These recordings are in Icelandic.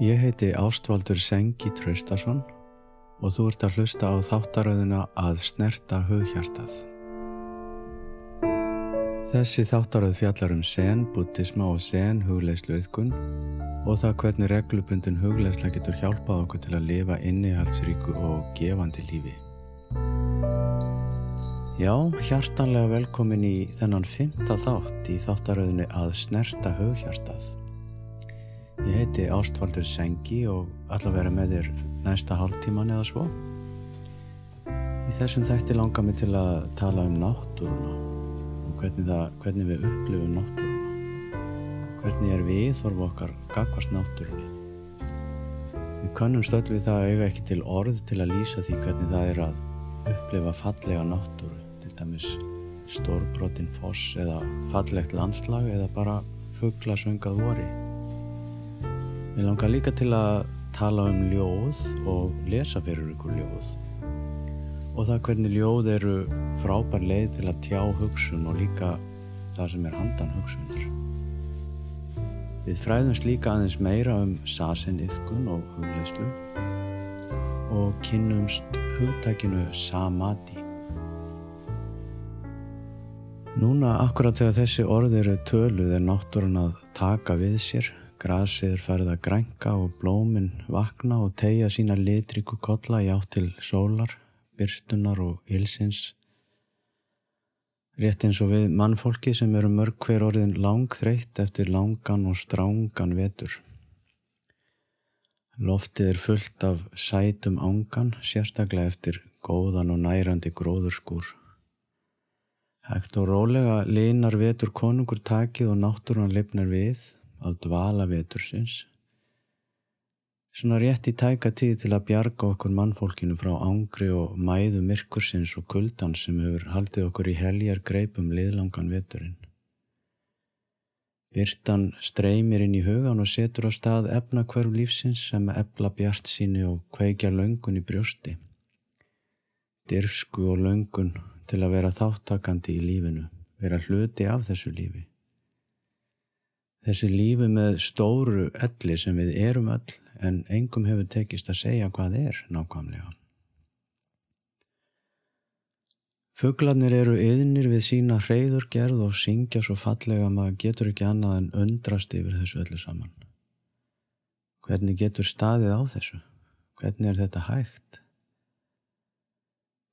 Ég heiti Ástvaldur Sengi Traustason og þú ert að hlusta á þáttaröðuna að snerta hughjartað. Þessi þáttaröð fjallar um sen, buddhisma og sen hugleislu auðgun og það hvernig reglubundin hugleisla getur hjálpað okkur til að lifa innihaldsríku og gefandi lífi. Já, hjartanlega velkomin í þennan fymta þátt í þáttaröðinu að snerta hughjartað. Ég heiti Ástvaldur Sengi og að vera með þér næsta hálftíman eða svo. Í þessum þætti langar mig til að tala um náttúruna og hvernig, það, hvernig við upplifum náttúruna. Hvernig er við þorfu okkar gagvart náttúrunni. Við kannum stöld við það að eiga ekki til orð til að lýsa því hvernig það er að upplifa fallega náttúru, til dæmis stórbrotinn foss eða fallegt landslag eða bara fuggla söngað Mér langar líka til að tala um ljóð og lesa fyrir ykkur ljóð og það hvernig ljóð eru frábær leið til að tjá hugsun og líka það sem er handan hugsunar. Við fræðumst líka aðeins meira um sasin-iðkun og hugleislu og kynnumst hugtækinu samadhi. Núna, akkurat þegar þessi orð eru töluð er náttúrun að taka við sér Grasið er farið að grænka og blóminn vakna og tegja sína litriku kolla í átt til sólar, byrtunar og ilsins. Rétt eins og við mannfólki sem eru mörg hver orðin langþreytt eftir langan og strángan vetur. Loftið er fullt af sætum ángan, sérstaklega eftir góðan og nærandi gróðurskúr. Hægt og rólega linar vetur konungur takið og náttúrun lifnar við á dvala vetursins svona rétt í tæka tíð til að bjarga okkur mannfólkinu frá ángri og mæðu myrkursins og kuldan sem hefur haldið okkur í heljar greipum liðlangan veturinn. Byrtan streymir inn í hugan og setur á stað efna hverf lífsins sem efla bjart síni og kveikja löngun í brjósti. Dirfsku og löngun til að vera þáttakandi í lífinu, vera hluti af þessu lífi. Þessi lífi með stóru elli sem við erum öll en engum hefur tekist að segja hvað er nákvæmlega. Fugglarnir eru yðnir við sína hreyðurgerð og syngja svo fallega að maður getur ekki annað en undrast yfir þessu öllu saman. Hvernig getur staðið á þessu? Hvernig er þetta hægt?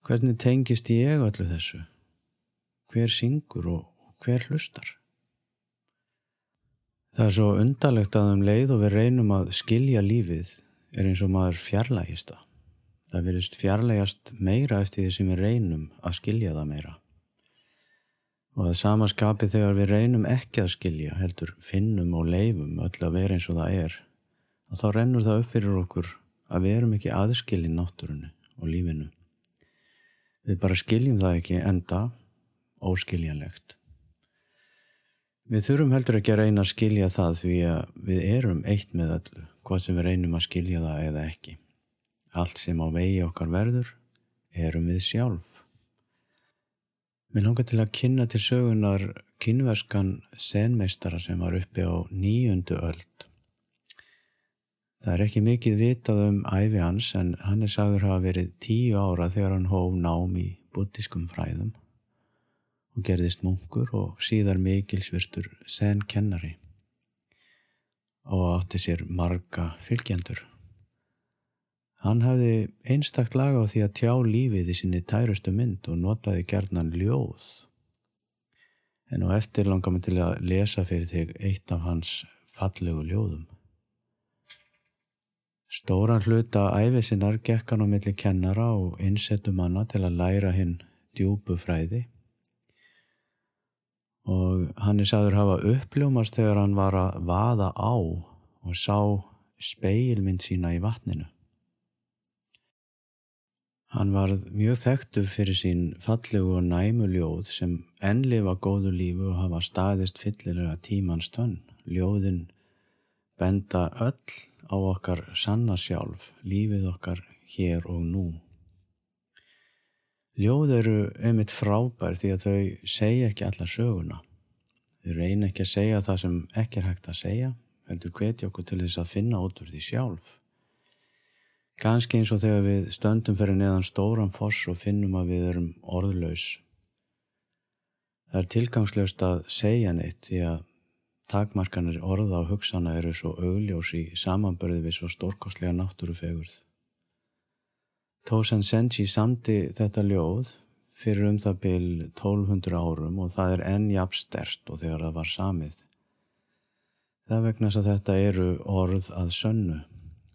Hvernig tengist ég öllu þessu? Hver syngur og hver hlustar? Það er svo undarlegt að um leið og við reynum að skilja lífið er eins og maður fjarlægist það. Það verist fjarlægast meira eftir því sem við reynum að skilja það meira. Og það samaskapið þegar við reynum ekki að skilja, heldur finnum og leifum öll að vera eins og það er, og þá rennur það upp fyrir okkur að við erum ekki aðskilji náttúrunni og lífinu. Við bara skiljum það ekki enda óskiljanlegt. Við þurfum heldur ekki að reyna að skilja það því að við erum eitt með öllu, hvað sem við reynum að skilja það eða ekki. Allt sem á vegi okkar verður erum við sjálf. Mér langar til að kynna til sögunar kynverskan senmeistara sem var uppi á nýjundu öld. Það er ekki mikið vitað um æfi hans en hann er sagður að hafa verið tíu ára þegar hann hóf nám í buddhiskum fræðum og gerðist munkur og síðar mikilsvirtur sen kennari og átti sér marga fylgjendur. Hann hafði einstakt laga á því að tjá lífið í sinni tærustu mynd og notaði gerðnan ljóð. En á eftir langar mig til að lesa fyrir þig eitt af hans fallegu ljóðum. Stóran hluta æfisinnar gekk hann á milli kennara og innsettu manna til að læra hinn djúbu fræði og hann er sagður hafa uppljómast þegar hann var að vaða á og sá speilmynd sína í vatninu. Hann var mjög þekktu fyrir sín fallegu og næmu ljóð sem ennlifa góðu lífu og hafa staðist fyllilega tímans tönn. Ljóðin benda öll á okkar sanna sjálf, lífið okkar hér og nú. Ljóð eru einmitt frábær því að þau segja ekki alla söguna. Þau reyna ekki að segja það sem ekki er hægt að segja, heldur hvetja okkur til þess að finna út úr því sjálf. Ganski eins og þegar við stöndum fyrir neðan stóran foss og finnum að við erum orðlaus. Það er tilgangslöst að segja neitt því að takmarkanir orða og hugsana eru svo augljós í samanbörði við svo stórkostlega náttúrufegurð. Tosan Senji samti þetta ljóð fyrir um það byl 1200 árum og það er enn jafn stert og þegar það var samið. Það vegna að þetta eru orð að sönnu,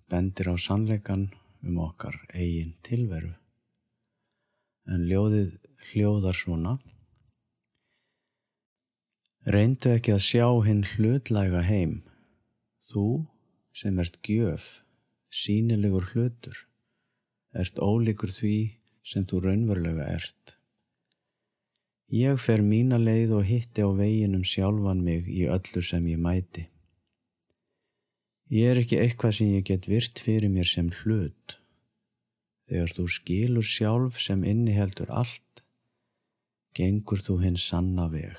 bendir á sannleikan um okkar eigin tilveru. En ljóðið hljóðar svona. Reyndu ekki að sjá hinn hlutlæga heim, þú sem ert gjöf, sínilegur hlutur, ert ólíkur því sem þú raunverulega ert. Ég fer mína leið og hitti á veginum sjálfan mig í öllu sem ég mæti. Ég er ekki eitthvað sem ég get virt fyrir mér sem hlut. Þegar þú skilur sjálf sem inniheldur allt, gengur þú hinn sanna veg.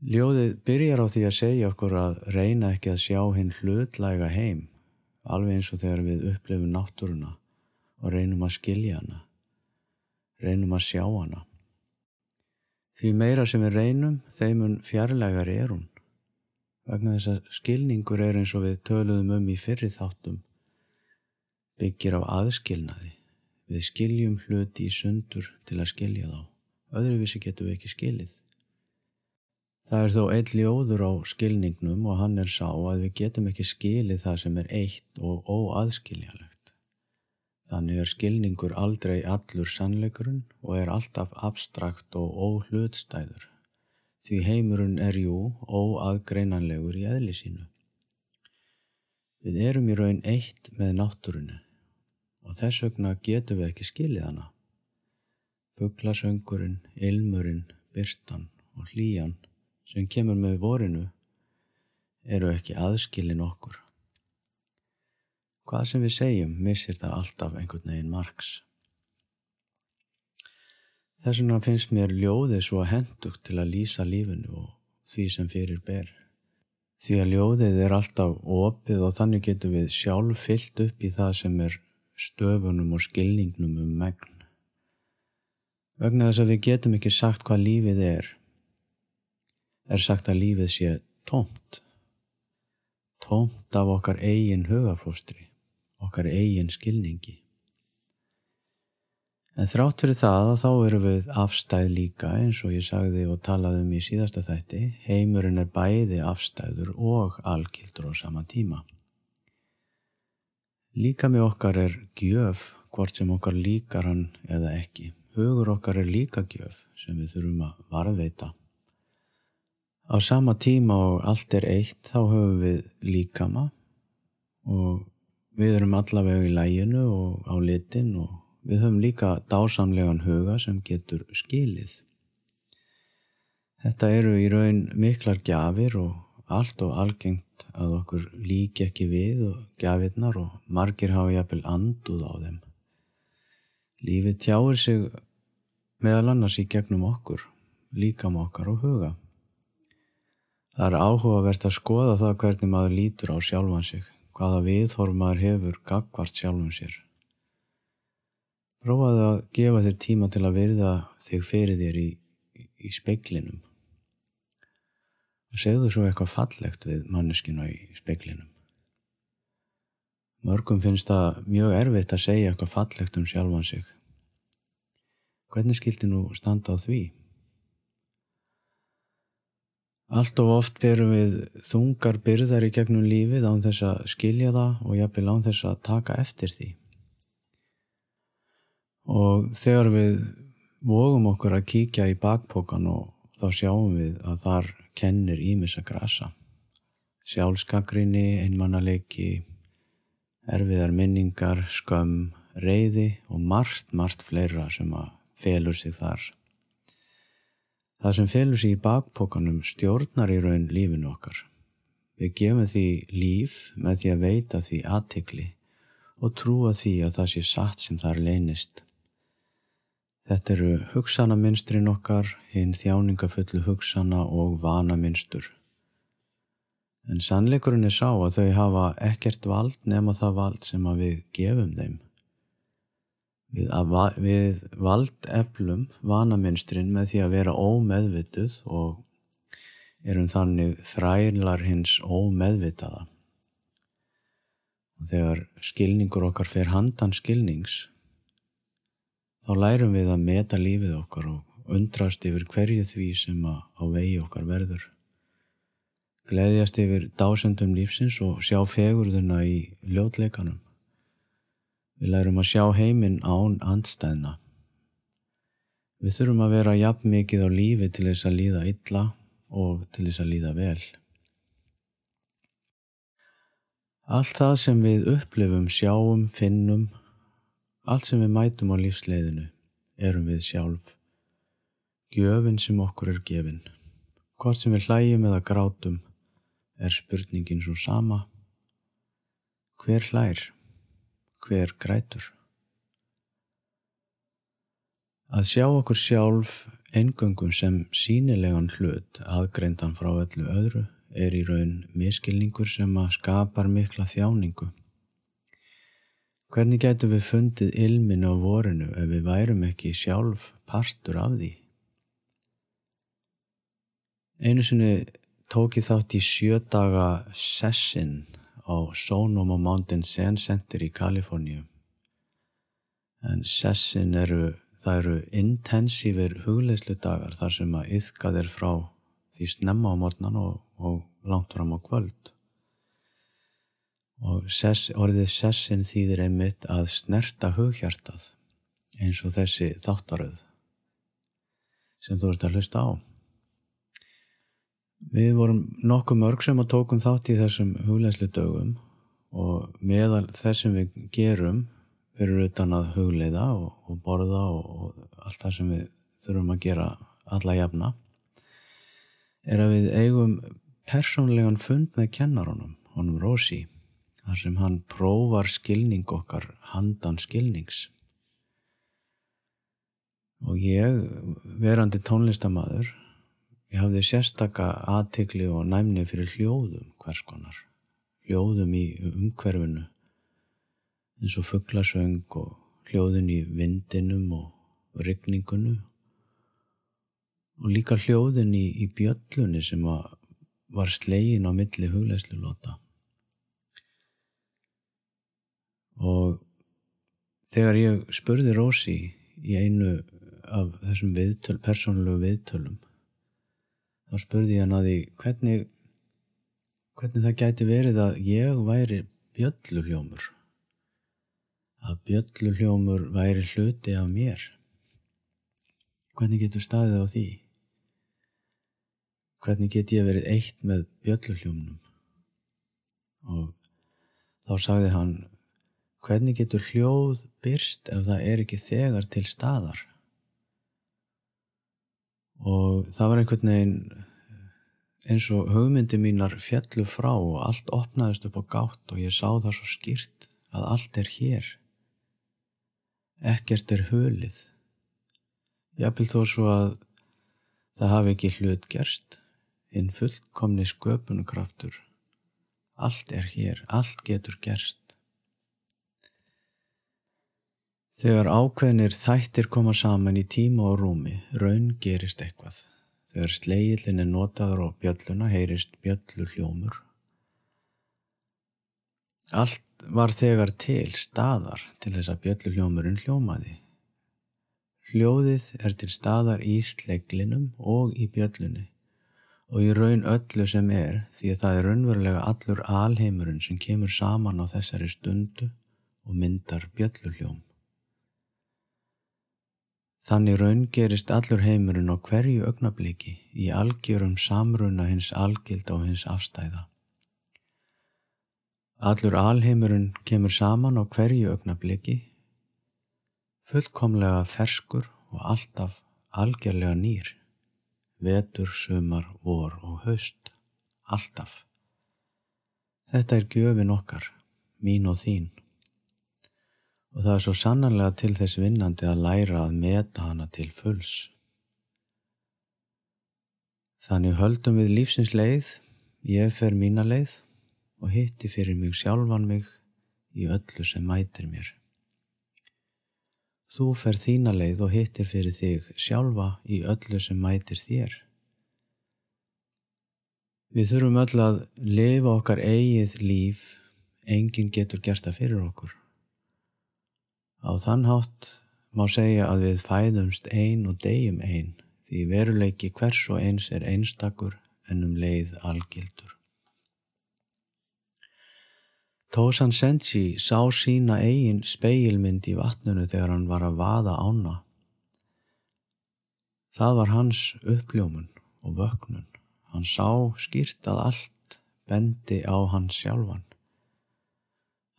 Ljóðið byrjar á því að segja okkur að reyna ekki að sjá hinn hlutlæga heim, alveg eins og þegar við upplifum náttúruna og reynum að skilja hana, reynum að sjá hana. Því meira sem við reynum, þeimun fjarlægar er hún. Vegna þess að skilningur er eins og við töluðum um í fyrri þáttum byggir á aðskilnaði. Við skiljum hluti í sundur til að skilja þá. Öðruvísi getum við ekki skilið það er þó einn ljóður á skilningnum og hann er sá að við getum ekki skilið það sem er eitt og óaðskiljalegt þannig er skilningur aldrei allur sannleikurinn og er alltaf abstrakt og óhlutstæður því heimurinn er jú óaðgreinanlegur í eðli sínu. Við erum í raun eitt með náttúrunu og þess vegna getum við ekki skilið hana. Buglasöngurinn, ilmurinn, byrtan og hlýjan sem kemur með vorinu eru ekki aðskilin okkur. Hvað sem við segjum missir það alltaf einhvern veginn margs. Þess vegna finnst mér ljóðið svo hendugt til að lýsa lífinu og því sem fyrir ber. Því að ljóðið er alltaf opið og þannig getur við sjálf fyllt upp í það sem er stöfunum og skilningnum um megn. Vegna þess að við getum ekki sagt hvað lífið er, er sagt að lífið sé tómt. Tómt af okkar eigin hugafóstri, okkar eigin skilningi. En þrátt fyrir það að þá eru við afstæð líka eins og ég sagði og talaði um í síðasta þætti, heimurinn er bæði afstæður og algildur á sama tíma. Líka með okkar er gjöf, hvort sem okkar líkar hann eða ekki. Hugur okkar er líka gjöf sem við þurfum að varðveita. Á sama tíma og allt er eitt þá höfum við líkama og við erum allavega í læginu og á litin og Við höfum líka dásamlegan huga sem getur skilið. Þetta eru í raun miklar gjafir og allt og algengt að okkur líki ekki við og gjafirnar og margir hafa jafnvel anduð á þeim. Lífið tjáir sig meðal annars í gegnum okkur, líkam okkar og huga. Það er áhugavert að skoða það hvernig maður lítur á sjálfan sig, hvaða viðhorf maður hefur gagvart sjálfum sér. Prófaðu að gefa þér tíma til að verða þig fyrir þér í, í, speiklinum. Segðu svo eitthvað fallegt við manneskinu í speiklinum. Mörgum finnst það mjög erfitt að segja eitthvað fallegt um sjálfan sig. Hvernig skildi nú standa á því? Allt of oft berum við þungar byrðar í gegnum lífið án þess að skilja það og jafnvel án þess að taka eftir því. Og þegar við vogum okkur að kíkja í bakpokan og þá sjáum við að þar kennir ímis að grasa. Sjálfskakrinni, einmannalegi erfiðar minningar skömm, reyði og margt, margt fleira sem að felur sig þar það sem felur sig í bakpokanum stjórnar í raun lífinu okkar við gefum því líf með því að veita því aðtikli og trúa því að það sé satt sem þar leynist Þetta eru hugsanaminnstrin okkar, hinn þjáningafullu hugsana og vanaminstur. En sannleikurinn er sá að þau hafa ekkert vald nema það vald sem við gefum þeim. Við, va við valdeflum vanaminstrin með því að vera ómeðvituð og erum þannig þrælar hins ómeðvitaða. Og þegar skilningur okkar fer handan skilnings, þá lærum við að meta lífið okkar og undrast yfir hverju því sem á vegi okkar verður gleðjast yfir dásendum lífsins og sjá fegurðuna í ljótleikanum. Við lærum að sjá heiminn án andstæðna. Við þurfum að vera jafn mikið á lífi til þess að líða illa og til þess að líða vel. Allt það sem við upplifum, sjáum, finnum, allt sem við mætum á lífsleiðinu, erum við sjálf. Gjöfin sem okkur er gefin. Hvort sem við hlægjum eða grátum, er spurningin svo sama. Hver hlær? Hver grætur? Að sjá okkur sjálf eingöngum sem sínilegan hlut aðgreindan frá öllu öðru er í raun miskilningur sem að skapar mikla þjáningu. Hvernig getur við fundið ilmin á vorinu ef við værum ekki sjálf partur af því? Einu sinni tók ég þátt í sjö daga sessin á Sonoma Mountain Zen Center í Kaliforníu. En sessin eru, það eru intensífir hugleislu dagar þar sem að yðkað er frá því snemma á morgnan og, og langt fram á kvöld. Og sess, orðið sessin þýðir einmitt að snerta hughjartað eins og þessi þáttaröð sem þú ert að hlusta á. Við vorum nokkuð mörg sem að tókum þátt í þessum hugleislu dögum og meðal þessum við gerum fyrir utan að hugleiða og, og borða og, og allt það sem við þurfum að gera alla jafna er að við eigum persónlegan fund með kennarunum, honum Rósi, þar sem hann prófar skilning okkar handan skilnings. Og ég, verandi tónlistamæður, Ég hafði sérstaka aðtikli og næmni fyrir hljóðum hvers konar. Hljóðum í umhverfinu eins og fugglasöng og hljóðin í vindinum og rygningunu og líka hljóðin í, í bjöllunni sem var slegin á milli hugleislu lota. Og þegar ég spurði Rósi í einu af þessum viðtöl, persónulegu viðtölum þá spurði ég hann að því hvernig, hvernig það gæti verið að ég væri bjölluhljómur að bjölluhljómur væri hluti af mér. Hvernig getur staðið á því? Hvernig get ég verið eitt með bjölluhljómnum og þá sagði hann hvernig getur hljóð byrst ef það er ekki þegar til staðar og það var einhvern veginn eins og hugmyndi mínar fjallu frá og allt opnaðist upp á gátt og ég sá það svo skýrt að allt er hér. Ekkert er hölið jápil þó svo að það hafi ekki hlut gerst hinn fullkomni sköpunkraftur allt er hér, allt getur gerst Þegar ákveðnir þættir koma saman í tíma og rúmi, raun gerist eitthvað. Þegar slegillin er notaður á bjölluna, heyrist bjöllu hljómur. Allt var þegar til staðar til þess að bjöllu hljómurinn hljómaði. Hljóðið er til staðar í sleglinum og í bjöllunni og í raun öllu sem er því að það er raunverulega allur alheimurinn sem kemur saman á þessari stundu og myndar bjöllu hljóm. Þannig raun gerist allur heimurinn á hverju augnabliki í algjörum samruna hins algild á hins afstæða. Allur alheimurinn kemur saman á hverju augnabliki, fullkomlega ferskur og alltaf algjörlega nýr, vetur, sumar, vor og haust, alltaf. Þetta er gjöfin okkar, mín og þín og það er svo sannanlega til þess vinnandi að læra að meta hana til fulls. Þannig höldum við lífsins leið ég fer mína leið og hitti fyrir mig sjálfan mig í öllu sem mætir mér. Þú fer þína leið og hittir fyrir þig sjálfa í öllu sem mætir þér. Við þurfum öll að lifa okkar eigið líf, enginn getur gert það fyrir okkur. Á þann hátt má segja að við fæðumst ein og deyjum ein, því veruleiki hvers og eins er einstakur en um leið algildur. Tosan Senji sá sína eigin speilmynd í vatnunu þegar hann var að vaða ána. Það var hans uppljómun og vöknun. Hann sá skýrt að allt bendi á hans sjálfan.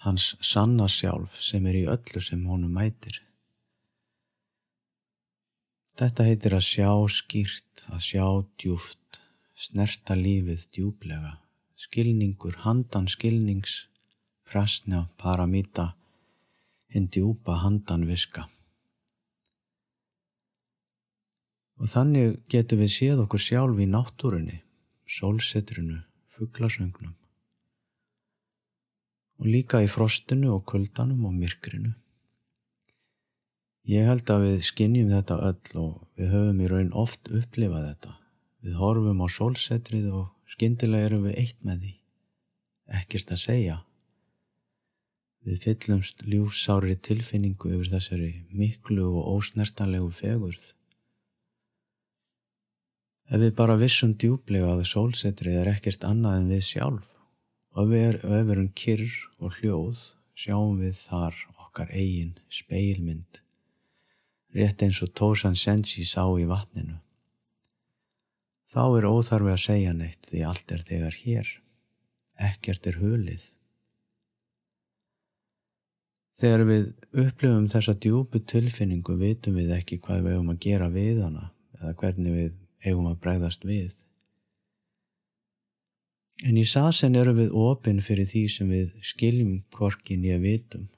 Hans sanna sjálf sem er í öllu sem honum mætir. Þetta heitir að sjá skýrt, að sjá djúft, snerta lífið djúblega, skilningur, handan skilnings, prasna, paramita, hinn djúpa handan viska. Og þannig getum við séð okkur sjálf í náttúrunni, sólsetrinu, fugglasöngnum og líka í frostinu og kuldanum og myrkrinu. Ég held að við skinnjum þetta öll og við höfum í raun oft upplifað þetta. Við horfum á sólsetrið og skindilega erum við eitt með því. Ekkert að segja. Við fyllumst ljúfsári tilfinningu yfir þessari miklu og ósnertanlegu fegurð. Ef við bara vissum djúblega að sólsetrið er ekkert annað en við sjálf og ef við, er, ef við erum kyrr og hljóð sjáum við þar okkar eigin speilmynd, rétt eins og Tosan Sensi sá í vatninu. Þá er óþarfi að segja neitt því allt er þegar hér, ekkert er hulið. Þegar við upplifum þessa djúbu tilfinningu vitum við ekki hvað við eigum að gera við hana eða hvernig við eigum að bregðast við. En í sasen eru við opinn fyrir því sem við skiljum kvorkin í að vitum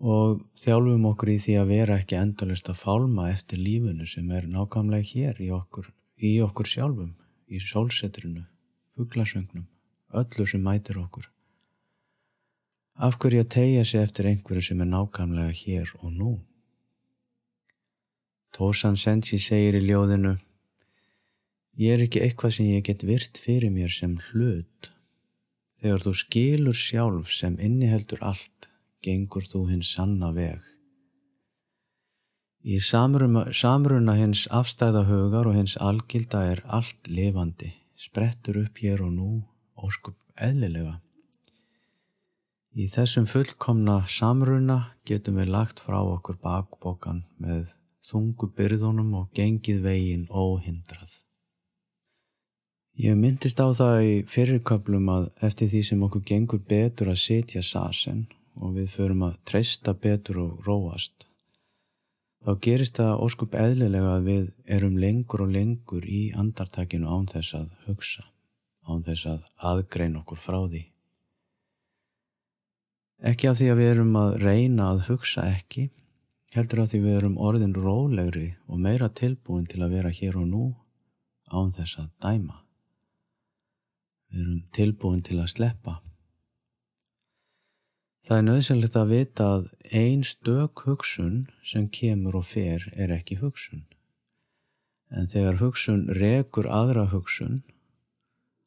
og þjálfum okkur í því að vera ekki endalist að fálma eftir lífunu sem er nákvæmlega hér í okkur, í okkur sjálfum, í sólsetrinu, fugglasöngnum, öllu sem mætir okkur. Af hverju að tegja sig eftir einhverju sem er nákvæmlega hér og nú? Tosan Sensi segir í ljóðinu Ég er ekki eitthvað sem ég get virt fyrir mér sem hlut. Þegar þú skilur sjálf sem inniheldur allt, gengur þú hins sanna veg. Í samruna, samruna hins afstæðahugar og hins algilda er allt lifandi, sprettur upp hér og nú, óskup eðlilega. Í þessum fullkomna samruna getum við lagt frá okkur bakbókan með þungu byrðunum og gengið veginn óhindrað. Ég myndist á það í fyrirköplum að eftir því sem okkur gengur betur að setja sasen og við förum að treysta betur og róast, þá gerist það óskup eðlilega að við erum lengur og lengur í andartakinu án þess að hugsa, án þess að aðgrein okkur frá því. Ekki af því að við erum að reyna að hugsa ekki, heldur af því við erum orðin rólegri og meira tilbúin til að vera hér og nú án þess að dæma. Við erum tilbúin til að sleppa. Það er nöðsynlegt að vita að ein stök hugsun sem kemur og fer er ekki hugsun. En þegar hugsun rekur aðra hugsun,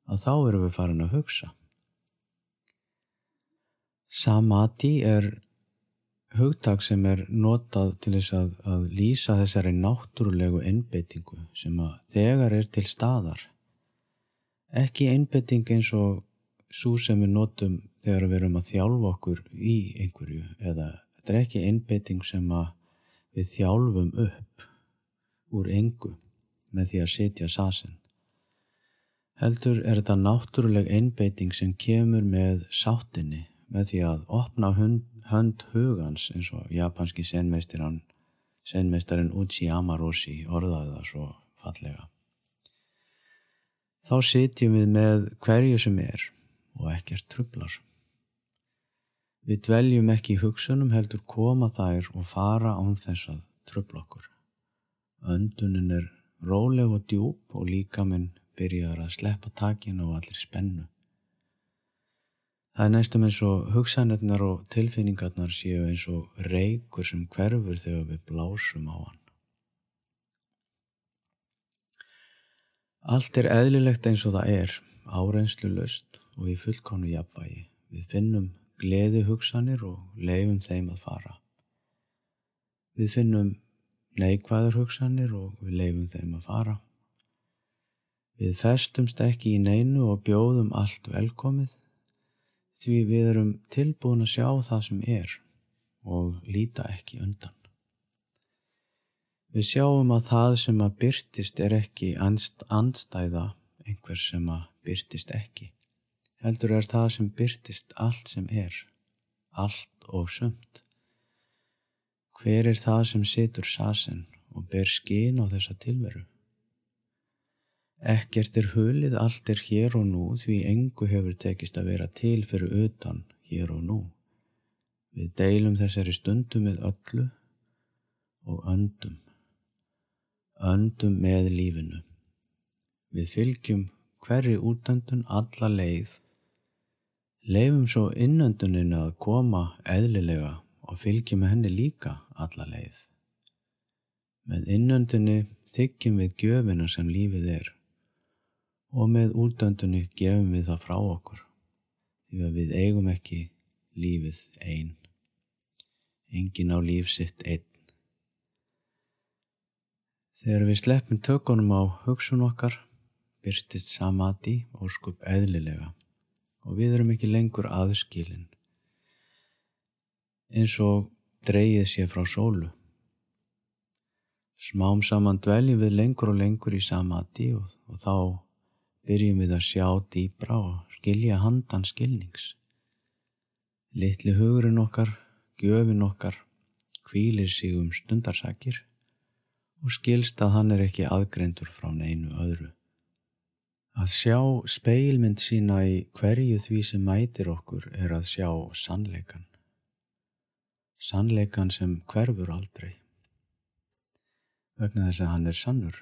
að þá erum við farin að hugsa. Samadhi er hugtak sem er notað til þess að, að lýsa þessari náttúrulegu einbeitingu sem að þegar er til staðar. Ekki einbeiting eins og svo sem við notum þegar við erum að þjálfa okkur í einhverju eða þetta er ekki einbeiting sem að við þjálfum upp úr engu með því að setja sasin. Heldur er þetta náttúruleg einbeiting sem kemur með sáttinni með því að opna hönd, hönd hugans eins og japanski senmeistarin Uchi Amaroshi orðaði það svo fallega. Þá sitjum við með hverju sem er og ekkert trublar. Við dveljum ekki í hugsunum heldur koma þær og fara án þess að trubla okkur. Öndunin er róleg og djúb og líka minn byrjaður að sleppa takinu og allir spennu. Það er næstum eins og hugsanirnar og tilfinningarnar séu eins og reykur sem hverfur þegar við blásum á hann. Allt er eðlilegt eins og það er, árenslu löst og í fullkonu jafnvægi. Við finnum gleði hugsanir og leifum þeim að fara. Við finnum neikvæður hugsanir og við leifum þeim að fara. Við festumst ekki í neinu og bjóðum allt velkomið því við erum tilbúin að sjá það sem er og líta ekki undan. Við sjáum að það sem að byrtist er ekki andstæða einhver sem að byrtist ekki. Heldur er það sem byrtist allt sem er, allt og sumt. Hver er það sem situr sasen og ber skín á þessa tilveru? Ekkert er hulið, allt er hér og nú því engu hefur tekist að vera til fyrir utan hér og nú. Við deilum þessari stundu með öllu og öndum. Öndum með lífinu. Við fylgjum hverri útöndun alla leið. Leifum svo innönduninu að koma eðlilega og fylgjum henni líka alla leið. Með innöndunni þykjum við gjöfina sem lífið er og með úrdöndunni gefum við það frá okkur því að við eigum ekki lífið einn. Engin á líf sitt einn. Þegar við sleppum tökunum á hugsun okkar byrtist samati og skup eðlilega og við erum ekki lengur aðskilin eins og dreyið sér frá sólu. Smám saman dveljum við lengur og lengur í samati og, og þá byrjum við að sjá dýbra og skilja handan skilnings. Littli hugurinn okkar, gjöfin okkar, kvílir sig um stundarsakir og skilst að hann er ekki aðgrendur frá neinu öðru. Að sjá speilmynd sína í hverju því sem mætir okkur er að sjá sannleikan. Sannleikan sem hverfur aldrei. Vegna þess að hann er sannur.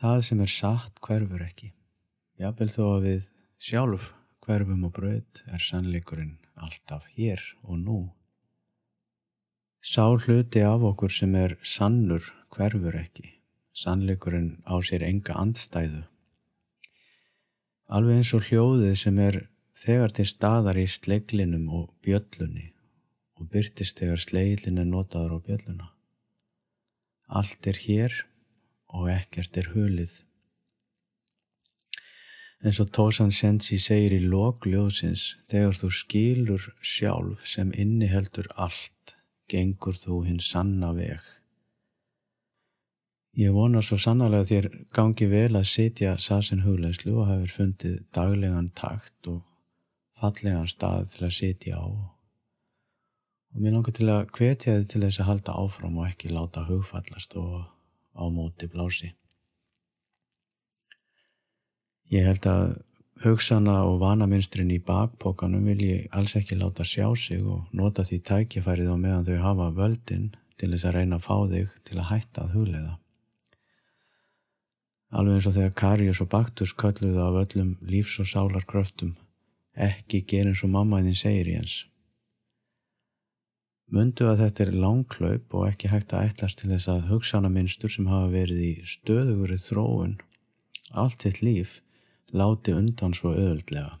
Það sem er satt hverfur ekki. Jábel þó að við sjálf hverfum og bröð er sannleikurinn alltaf hér og nú. Sá hluti af okkur sem er sannur hverfur ekki. Sannleikurinn á sér enga andstæðu. Alveg eins og hljóðið sem er þegar til staðar í sleglinum og bjöllunni og byrtist þegar sleglin er notaður á bjölluna. Allt er hér og ekkert er hulið. En svo Tósan Sensi segir í lokljóðsins, þegar þú skilur sjálf sem inniheldur allt, gengur þú hinn sanna veg. Ég vona svo sannarlega þér gangi vel að sitja sasin huglegslu og hafið fundið daglegan takt og fallegan stað til að sitja á. Og mér langar til að hvetja þið til þess að halda áfram og ekki láta hugfallast og á móti blási. Ég held að hugsana og vanaminstrin í bakpókanum vil ég alls ekki láta sjá sig og nota því tækifærið á meðan þau hafa völdin til þess að reyna að fá þig til að hætta að hugleiða. Alveg eins og þegar Karius og Baktus kölluðu af öllum lífs- og sálarkröftum ekki ger eins og mammaðin segir í hans. Mundu að þetta er langklaup og ekki hægt að ætlast til þess að hugsanaminstur sem hafa verið í stöðugurinn þróun allt þitt líf láti undan svo öðuldlega.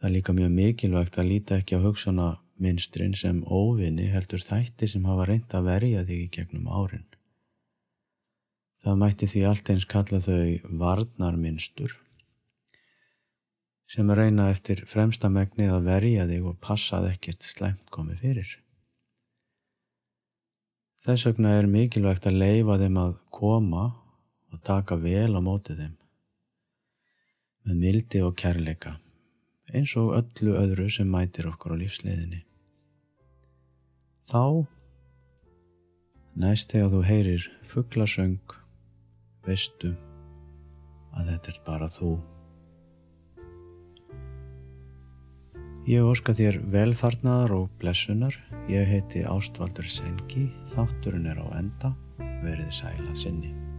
Það er líka mjög mikilvægt að líta ekki á hugsanaminsturinn sem óvinni heldur þætti sem hafa reynd að verja þig í gegnum árin. Það mætti því allt eins kalla þau varnarminstur sem reyna eftir fremsta megnið að verja þig og passað ekkert slæmt komið fyrir. Þess vegna er mikilvægt að leifa þeim að koma og taka vel á mótið þeim með mildi og kærleika eins og öllu öðru sem mætir okkur á lífsleiðinni. Þá, næst þegar þú heyrir fugglasöng, veistu að þetta er bara þú. Ég óska þér velfarnar og blessunar. Ég heiti Ástvaldur Sengi, þátturinn er á enda, verið sælað sinni.